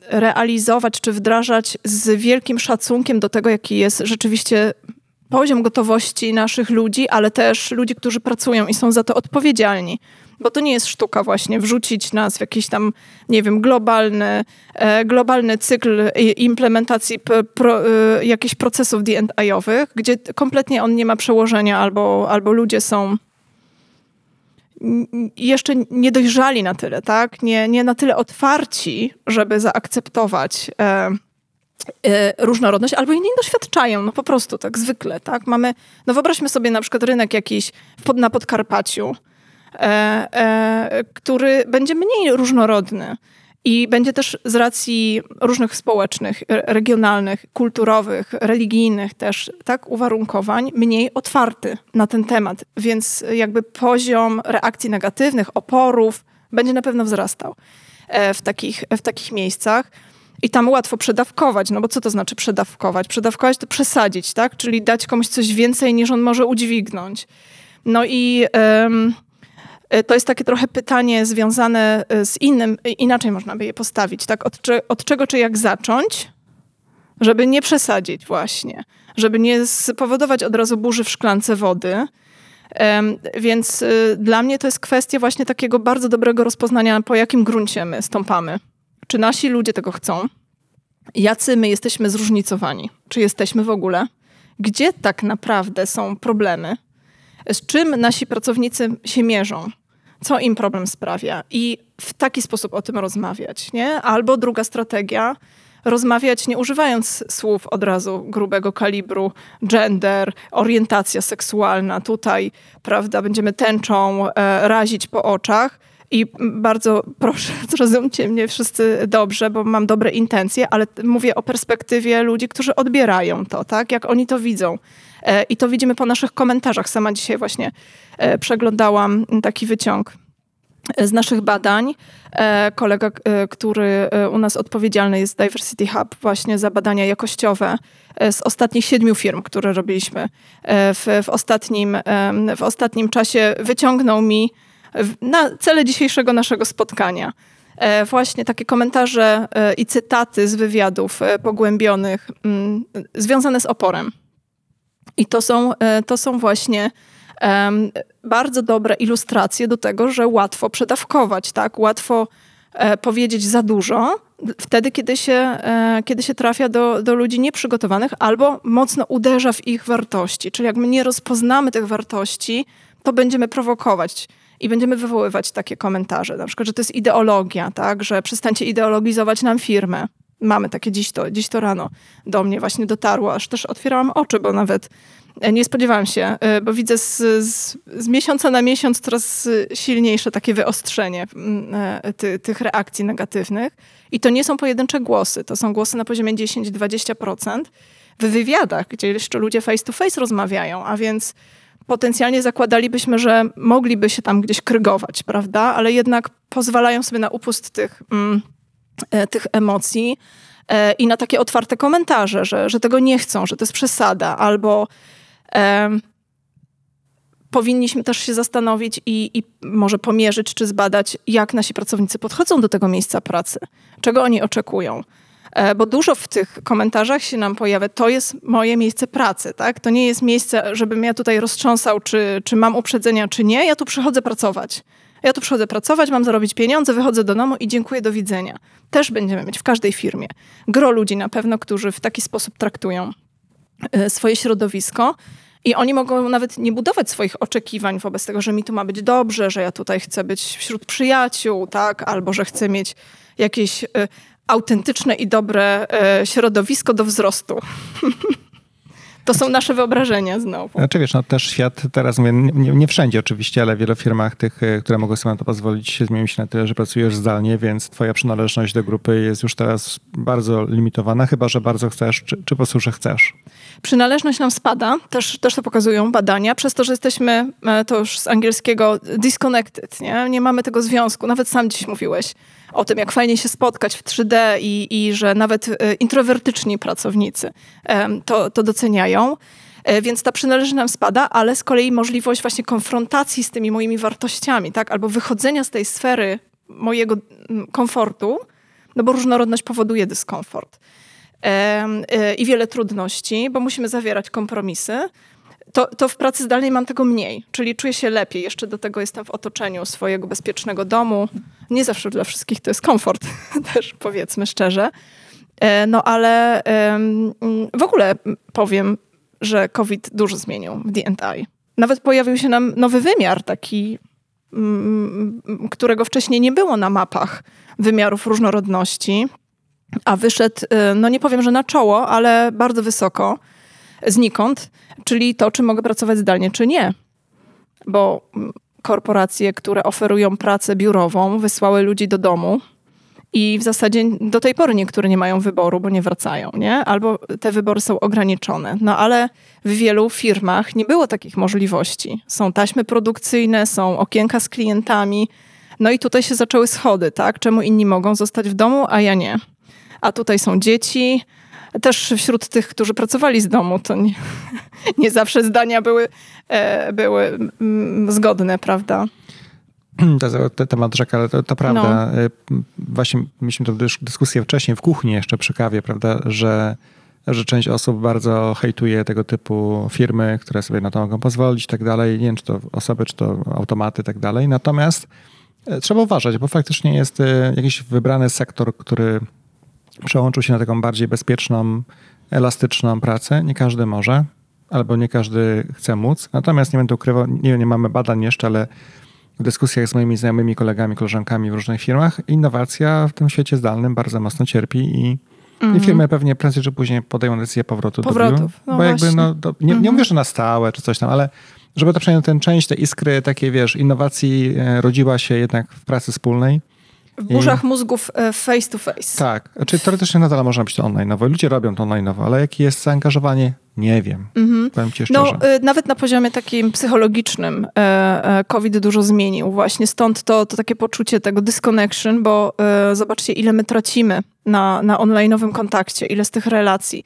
realizować czy wdrażać z wielkim szacunkiem do tego, jaki jest rzeczywiście poziom gotowości naszych ludzi, ale też ludzi, którzy pracują i są za to odpowiedzialni bo to nie jest sztuka właśnie wrzucić nas w jakiś tam, nie wiem, globalny, e, globalny cykl implementacji pro, e, jakichś procesów D&I-owych, gdzie kompletnie on nie ma przełożenia albo, albo ludzie są jeszcze niedojrzali na tyle, tak? Nie, nie na tyle otwarci, żeby zaakceptować e, różnorodność, albo jej nie doświadczają, no po prostu tak zwykle, tak? Mamy, no wyobraźmy sobie na przykład rynek jakiś pod, na Podkarpaciu, e, e, który będzie mniej różnorodny i będzie też z racji różnych społecznych, regionalnych, kulturowych, religijnych też, tak, uwarunkowań mniej otwarty na ten temat, więc jakby poziom reakcji negatywnych, oporów będzie na pewno wzrastał e, w takich, w takich miejscach. I tam łatwo przedawkować, no bo co to znaczy przedawkować? Przedawkować to przesadzić, tak? Czyli dać komuś coś więcej niż on może udźwignąć. No i to jest takie trochę pytanie związane e, z innym, inaczej można by je postawić, tak? Od, od czego czy jak zacząć, żeby nie przesadzić właśnie, żeby nie spowodować od razu burzy w szklance wody. Więc dla mnie to jest kwestia właśnie takiego bardzo dobrego rozpoznania, po jakim gruncie my stąpamy. Czy nasi ludzie tego chcą, jacy my jesteśmy zróżnicowani, czy jesteśmy w ogóle, gdzie tak naprawdę są problemy, z czym nasi pracownicy się mierzą, co im problem sprawia i w taki sposób o tym rozmawiać, nie? Albo druga strategia, rozmawiać nie używając słów od razu grubego kalibru, gender, orientacja seksualna, tutaj, prawda, będziemy tęczą e, razić po oczach, i bardzo proszę, zrozumcie mnie wszyscy dobrze, bo mam dobre intencje, ale mówię o perspektywie ludzi, którzy odbierają to, tak? Jak oni to widzą. E, I to widzimy po naszych komentarzach. Sama dzisiaj właśnie e, przeglądałam taki wyciąg z naszych badań. E, kolega, który u nas odpowiedzialny jest Diversity Hub właśnie za badania jakościowe z ostatnich siedmiu firm, które robiliśmy w, w, ostatnim, w ostatnim czasie, wyciągnął mi na cele dzisiejszego naszego spotkania. E, właśnie takie komentarze e, i cytaty z wywiadów e, pogłębionych mm, związane z oporem. I to są, to są właśnie bardzo dobre ilustracje do tego, że łatwo przedawkować, tak? Łatwo powiedzieć za dużo, wtedy, kiedy się, kiedy się trafia do, do ludzi nieprzygotowanych albo mocno uderza w ich wartości. Czyli jak my nie rozpoznamy tych wartości, to będziemy prowokować i będziemy wywoływać takie komentarze, na przykład, że to jest ideologia, tak, że przestańcie ideologizować nam firmę. Mamy takie dziś to, dziś to rano do mnie właśnie dotarło, aż też otwierałam oczy, bo nawet e, nie spodziewałam się, e, bo widzę z, z, z miesiąca na miesiąc coraz silniejsze takie wyostrzenie e, ty, tych reakcji negatywnych. I to nie są pojedyncze głosy, to są głosy na poziomie 10-20%. W wywiadach, gdzie jeszcze ludzie face to face rozmawiają, a więc potencjalnie zakładalibyśmy, że mogliby się tam gdzieś krygować, prawda? Ale jednak pozwalają sobie na upust tych, mm, e, tych emocji e, i na takie otwarte komentarze, że, że tego nie chcą, że to jest przesada, albo e, powinniśmy też się zastanowić i, i może pomierzyć czy zbadać, jak nasi pracownicy podchodzą do tego miejsca pracy, czego oni oczekują. E, bo dużo w tych komentarzach się nam pojawia, to jest moje miejsce pracy, tak? To nie jest miejsce, żebym ja tutaj roztrząsał, czy, czy mam uprzedzenia, czy nie. Ja tu przychodzę pracować. Ja tu przychodzę pracować, mam zarobić pieniądze, wychodzę do domu i dziękuję, do widzenia. Też będziemy mieć w każdej firmie gro ludzi na pewno, którzy w taki sposób traktują e, swoje środowisko. I oni mogą nawet nie budować swoich oczekiwań wobec tego, że mi tu ma być dobrze, że ja tutaj chcę być wśród przyjaciół, tak, albo że chcę mieć jakieś e, autentyczne i dobre e, środowisko do wzrostu. To są nasze wyobrażenia znowu. Znaczy wiesz, no też świat teraz, mówię, nie, nie, wszędzie oczywiście, ale w wielu firmach tych, e, które mogą sobie na to pozwolić, zmienił się na tyle, że pracujesz zdalnie, więc twoja przynależność do grupy jest już teraz bardzo limitowana, chyba, że bardzo chcesz, czy, czy po że chcesz. Przynależność nam spada, też, też to pokazują badania, przez to, że jesteśmy, e, to już z angielskiego, disconnected, nie? Nie mamy tego związku, nawet sam dziś mówiłeś o tym, jak fajnie się spotkać w 3D i, i że nawet e, introwertyczni pracownicy to, to doceniają. E, więc ta przynależność nam spada, ale z kolei możliwość właśnie konfrontacji z tymi moimi wartościami, tak? albo wychodzenia z tej sfery mojego komfortu, no bo różnorodność powoduje dyskomfort e, i wiele trudności, bo musimy zawierać kompromisy to, to w pracy zdalnej mam tego mniej, czyli czuję się lepiej. Jeszcze do tego jestem w otoczeniu swojego bezpiecznego domu. Nie zawsze dla wszystkich to jest komfort, też powiedzmy szczerze. E, no ale w ogóle powiem, że COVID dużo zmienił w D&I. Nawet pojawił się nam nowy wymiar, taki, którego wcześniej nie było na mapach wymiarów różnorodności. a wyszedł, y, no nie powiem, że na czoło, ale bardzo wysoko, znikąd, czyli to, czy mogę pracować zdalnie, czy nie. Bo korporacje, które oferują pracę biurową, wysłały ludzi do domu, i w zasadzie do tej pory niektóre nie mają wyboru, bo nie wracają, nie? Albo te wybory są ograniczone. No ale w wielu firmach nie było takich możliwości. Są taśmy produkcyjne, są okienka z klientami. No i tutaj się zaczęły schody, tak? Czemu inni mogą zostać w domu, a ja nie? A tutaj są dzieci. Też wśród tych, którzy pracowali z domu, to nie, nie zawsze zdania były, e, były mm, zgodne, prawda? To, temat rzeka, ale to, to prawda. No. Y, właśnie mieliśmy tę dyskusję wcześniej w kuchni jeszcze przy kawie, prawda, że, że część osób bardzo hejtuje tego typu firmy, które sobie na to mogą pozwolić i tak dalej. Nie wiem, czy to osoby, czy to automaty i tak dalej. Natomiast e, trzeba uważać, bo faktycznie jest e, jakiś wybrany sektor, który przełączył się na taką bardziej bezpieczną, elastyczną pracę. Nie każdy może, albo nie każdy chce móc. Natomiast nie będę ukrywał, nie, nie mamy badań jeszcze, ale w dyskusjach z moimi znajomymi, kolegami, koleżankami w różnych firmach, innowacja w tym świecie zdalnym bardzo mocno cierpi i, mm -hmm. i firmy pewnie prędzej czy później podejmą decyzję powrotu Powrotów, do biur. No bo jakby, no, nie, mm -hmm. nie mówię, że na stałe czy coś tam, ale żeby to przynajmniej ten część, te iskry takiej, wiesz, innowacji e, rodziła się jednak w pracy wspólnej. W burzach I... mózgów e, face to face. Tak, znaczy teoretycznie nadal można być to online nowo. Ludzie robią to online nowo, ale jakie jest zaangażowanie? Nie wiem. Mhm. Powiem ci szczerze. No, y, nawet na poziomie takim psychologicznym e, e, COVID dużo zmienił. Właśnie stąd to, to takie poczucie tego disconnection, bo zobaczcie, ile my tracimy na, na online'owym kontakcie, ile z tych relacji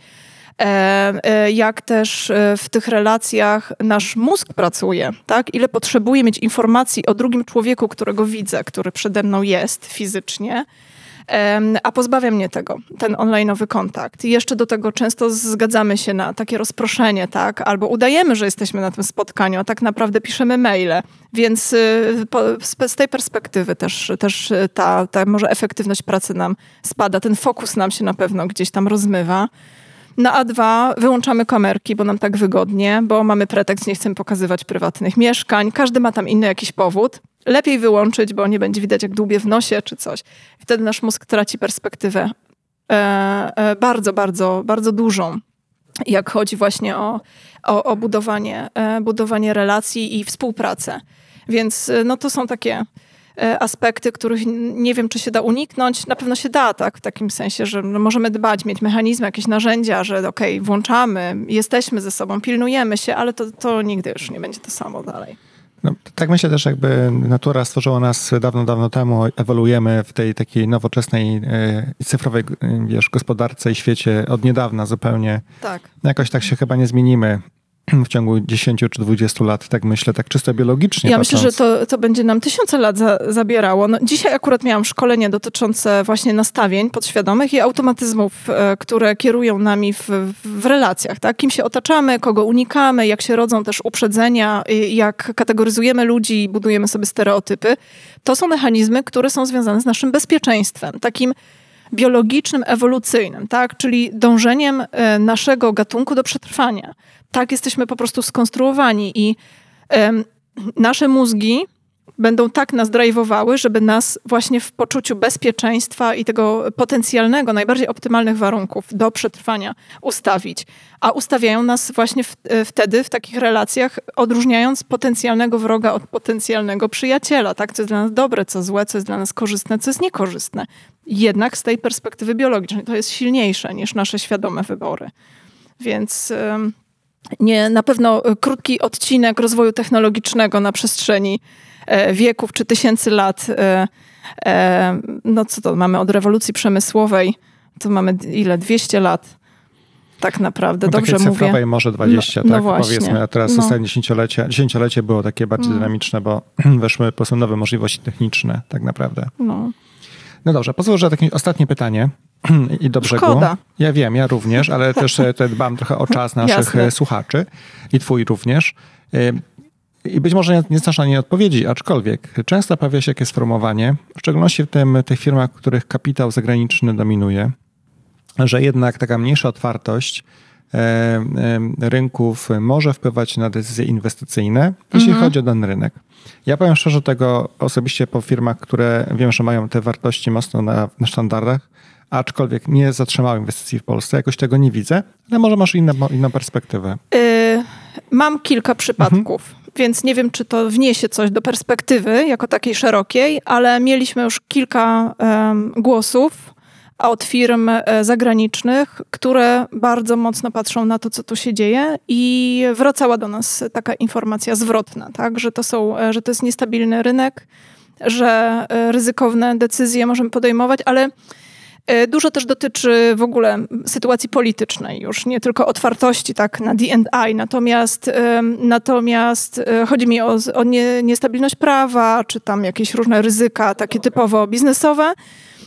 jak też e, w tych relacjach nasz mózg pracuje, tak? Ile potrzebuję mieć informacji o drugim człowieku, którego widzę, który przede mną jest fizycznie, a pozbawia mnie tego, ten online'owy kontakt. I jeszcze do tego często zgadzamy się na takie rozproszenie, tak? Albo udajemy, że jesteśmy na tym spotkaniu, a tak naprawdę piszemy maile. Więc y, z tej perspektywy też, też ta, ta może efektywność pracy nam spada, ten fokus nam się na pewno gdzieś tam rozmywa. Na A2 wyłączamy kamerki, bo nam tak wygodnie, bo mamy pretekst, nie chcemy pokazywać prywatnych mieszkań. Każdy ma tam inny jakiś powód. Lepiej wyłączyć, bo nie będzie widać, jak dłubie w nosie czy coś. Wtedy nasz mózg traci perspektywę e, e, bardzo, bardzo, bardzo dużą, jak chodzi właśnie o, o, o budowanie, e, budowanie relacji i współpracę. Więc e, no, to są takie aspekty, których nie wiem, czy się da uniknąć. Na pewno się da, tak, w takim sensie, że no, możemy dbać, mieć mechanizmy, jakieś narzędzia, że okej, okay, włączamy, jesteśmy ze sobą, pilnujemy się, ale to, to nigdy już nie będzie to samo dalej. No, tak myślę też, jakby natura stworzyła nas dawno, dawno temu, ewoluujemy w tej takiej nowoczesnej e, cyfrowej wiesz, gospodarce i świecie od niedawna zupełnie. Tak. Jakoś tak się chyba nie zmienimy w ciągu 10 czy 20 lat, tak myślę, tak czysto biologicznie. Ja patrząc. myślę, że to, to będzie nam tysiące lat za, zabierało. No, dzisiaj akurat miałam szkolenie dotyczące właśnie nastawień podświadomych i automatyzmów, e, które kierują nami w, w relacjach. Tak? Kim się otaczamy, kogo unikamy, jak się rodzą też uprzedzenia, jak kategoryzujemy ludzi i budujemy sobie stereotypy. To są mechanizmy, które są związane z naszym bezpieczeństwem. Takim biologicznym, ewolucyjnym, tak? czyli dążeniem e, naszego gatunku do przetrwania. Tak jesteśmy po prostu skonstruowani i nasze mózgi będą tak nas drive'owały, żeby nas właśnie w poczuciu bezpieczeństwa i tego potencjalnego, najbardziej optymalnych warunków do przetrwania ustawić. A ustawiają nas właśnie w, e, wtedy w takich relacjach, odróżniając potencjalnego wroga od potencjalnego przyjaciela, tak? Co jest dla nas dobre, co złe, co jest dla nas korzystne, co jest niekorzystne. Jednak z tej perspektywy biologicznej to jest silniejsze niż nasze świadome wybory. Więc nie, na pewno krótki odcinek rozwoju technologicznego na przestrzeni E, wieków czy tysięcy lat. E, e, no co to mamy od rewolucji przemysłowej, to mamy ile? 200 lat tak naprawdę, no, dobrze mówię. cyfrowej może 20, no, tak no powiedzmy, a teraz no. ostatnie dziesięciolecie, dziesięciolecie było takie bardziej mm. dynamiczne, bo weszły po prostu nowe możliwości techniczne tak naprawdę. No, no dobrze, pozwól, że takie ostatnie pytanie i do brzegu. Szkoda. Ja wiem, ja również, ale też dbam trochę o czas naszych Jasne. słuchaczy i twój również. I być może nie, nie znasz na nie odpowiedzi, aczkolwiek często pojawia się jakieś sformułowanie, w szczególności w tym, tych firmach, w których kapitał zagraniczny dominuje, że jednak taka mniejsza otwartość e, e, rynków może wpływać na decyzje inwestycyjne, jeśli mhm. chodzi o dany rynek. Ja powiem szczerze tego osobiście po firmach, które wiem, że mają te wartości mocno na, na sztandarach, aczkolwiek nie zatrzymały inwestycji w Polsce. Jakoś tego nie widzę, ale może masz inne, inną perspektywę. Y, mam kilka przypadków, mhm. więc nie wiem, czy to wniesie coś do perspektywy jako takiej szerokiej, ale mieliśmy już kilka um, głosów od firm e, zagranicznych, które bardzo mocno patrzą na to, co tu się dzieje i wracała do nas taka informacja zwrotna, tak, że to, są, e, że to jest niestabilny rynek, że e, ryzykowne decyzje możemy podejmować, ale Dużo też dotyczy w ogóle sytuacji politycznej, już nie tylko otwartości tak na D&I, natomiast, natomiast chodzi mi o, o nie, niestabilność prawa, czy tam jakieś różne ryzyka takie typowo biznesowe,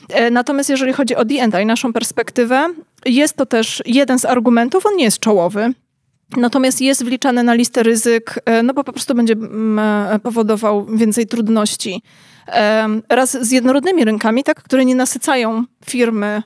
E, natomiast jeżeli chodzi o D&I, naszą perspektywę, jest to też jeden z argumentów, on nie jest czołowy, Natomiast jest wliczany na listę ryzyk, e, no bo po prostu będzie e, powodował więcej trudności. Raz z jednorodnymi rynkami, tak, które nie nasycają firmy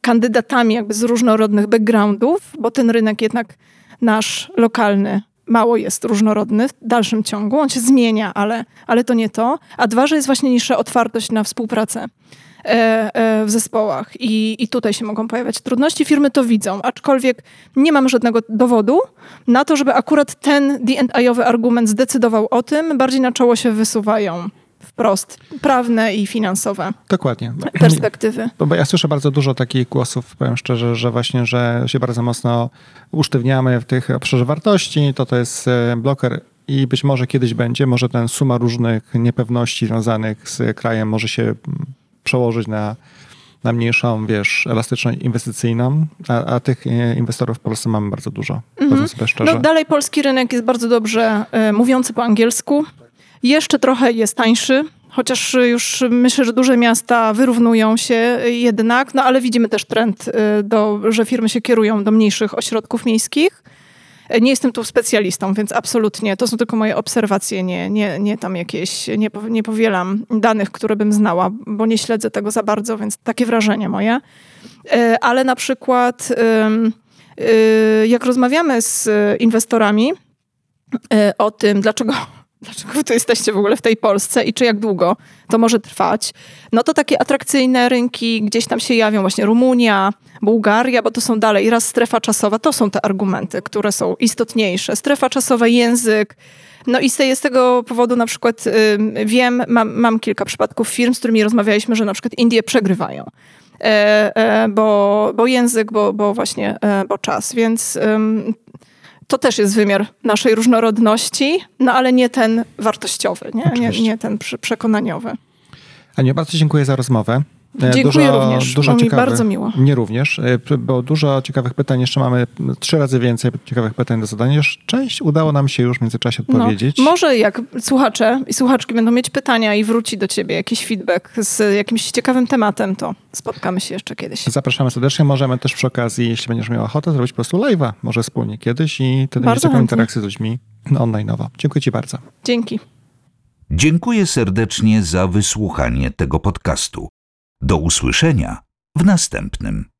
kandydatami jakby z różnorodnych backgroundów, bo ten rynek jednak nasz lokalny mało jest różnorodny w dalszym ciągu. On się zmienia, ale, ale to nie to. A dwa, że jest właśnie niższa otwartość na współpracę e, e, w zespołach I, i tutaj się mogą pojawiać trudności. Firmy to widzą, aczkolwiek nie mam żadnego dowodu na to, żeby akurat ten D&I-owy argument zdecydował o tym. Bardziej na czoło się wysuwają wprost prawne i finansowe. Dokładnie. Perspektywy. Bo ja słyszę bardzo dużo takich głosów, powiem szczerze, że właśnie, że się bardzo mocno usztywniamy w tych obszarze wartości, to to jest e, bloker i być może kiedyś będzie, może ten suma różnych niepewności związanych z krajem może się mm, przełożyć na, na mniejszą, wiesz, elastyczność inwestycyjną, a, a tych e, inwestorów w Polsce mamy bardzo dużo, szczerze. No, dalej polski rynek jest bardzo dobrze y, mówiący po angielsku. Jeszcze trochę jest tańszy, chociaż już myślę, że duże miasta wyrównują się jednak, no ale widzimy też trend, y, do, że firmy się kierują do mniejszych ośrodków miejskich. Nie jestem tu specjalistą, więc absolutnie to są tylko moje obserwacje, nie, nie, nie tam jakieś, nie, nie powielam danych, które bym znała, bo nie śledzę tego za bardzo, więc takie wrażenie moje. Y, ale na przykład, y, jak rozmawiamy z inwestorami o tym, dlaczego dlaczego tu jesteście w ogóle w tej Polsce i czy jak długo to może trwać, no to takie atrakcyjne rynki gdzieś tam się jawią, właśnie Rumunia, Bułgaria, bo to są dalej raz strefa czasowa, to są te argumenty, które są istotniejsze. Strefa czasowa, język, no i z tego powodu na przykład y, wiem, mam, mam kilka przypadków firm, z którymi rozmawialiśmy, że na przykład Indie przegrywają. E, e, bo, bo język, bo, bo właśnie e, bo czas. Więc to też jest wymiar naszej różnorodności, no ale nie ten wartościowy, nie, nie, nie ten przekonaniowy. Aniu, bardzo dziękuję za rozmowę. E, Dziękuję dużo, również, dużo mi bardzo miło. Nie również, e, bo dużo ciekawych pytań, jeszcze mamy trzy razy więcej ciekawych pytań do zadania. Część udało nam się już w międzyczasie no, odpowiedzieć. No, może jak słuchacze i słuchaczki będą mieć pytania i wróci do ciebie jakiś feedback z jakimś ciekawym tematem, to spotkamy się jeszcze kiedyś. Zapraszamy serdecznie. Możemy też przy okazji, jeśli będziesz miała ochotę, zrobić po prostu live'a, może wspólnie kiedyś i wtedy mieć taką interakcję z ludźmi online'owo. Dziękuję ci bardzo. Dzięki. Dziękuję serdecznie za wysłuchanie tego podcastu. Do usłyszenia w następnym.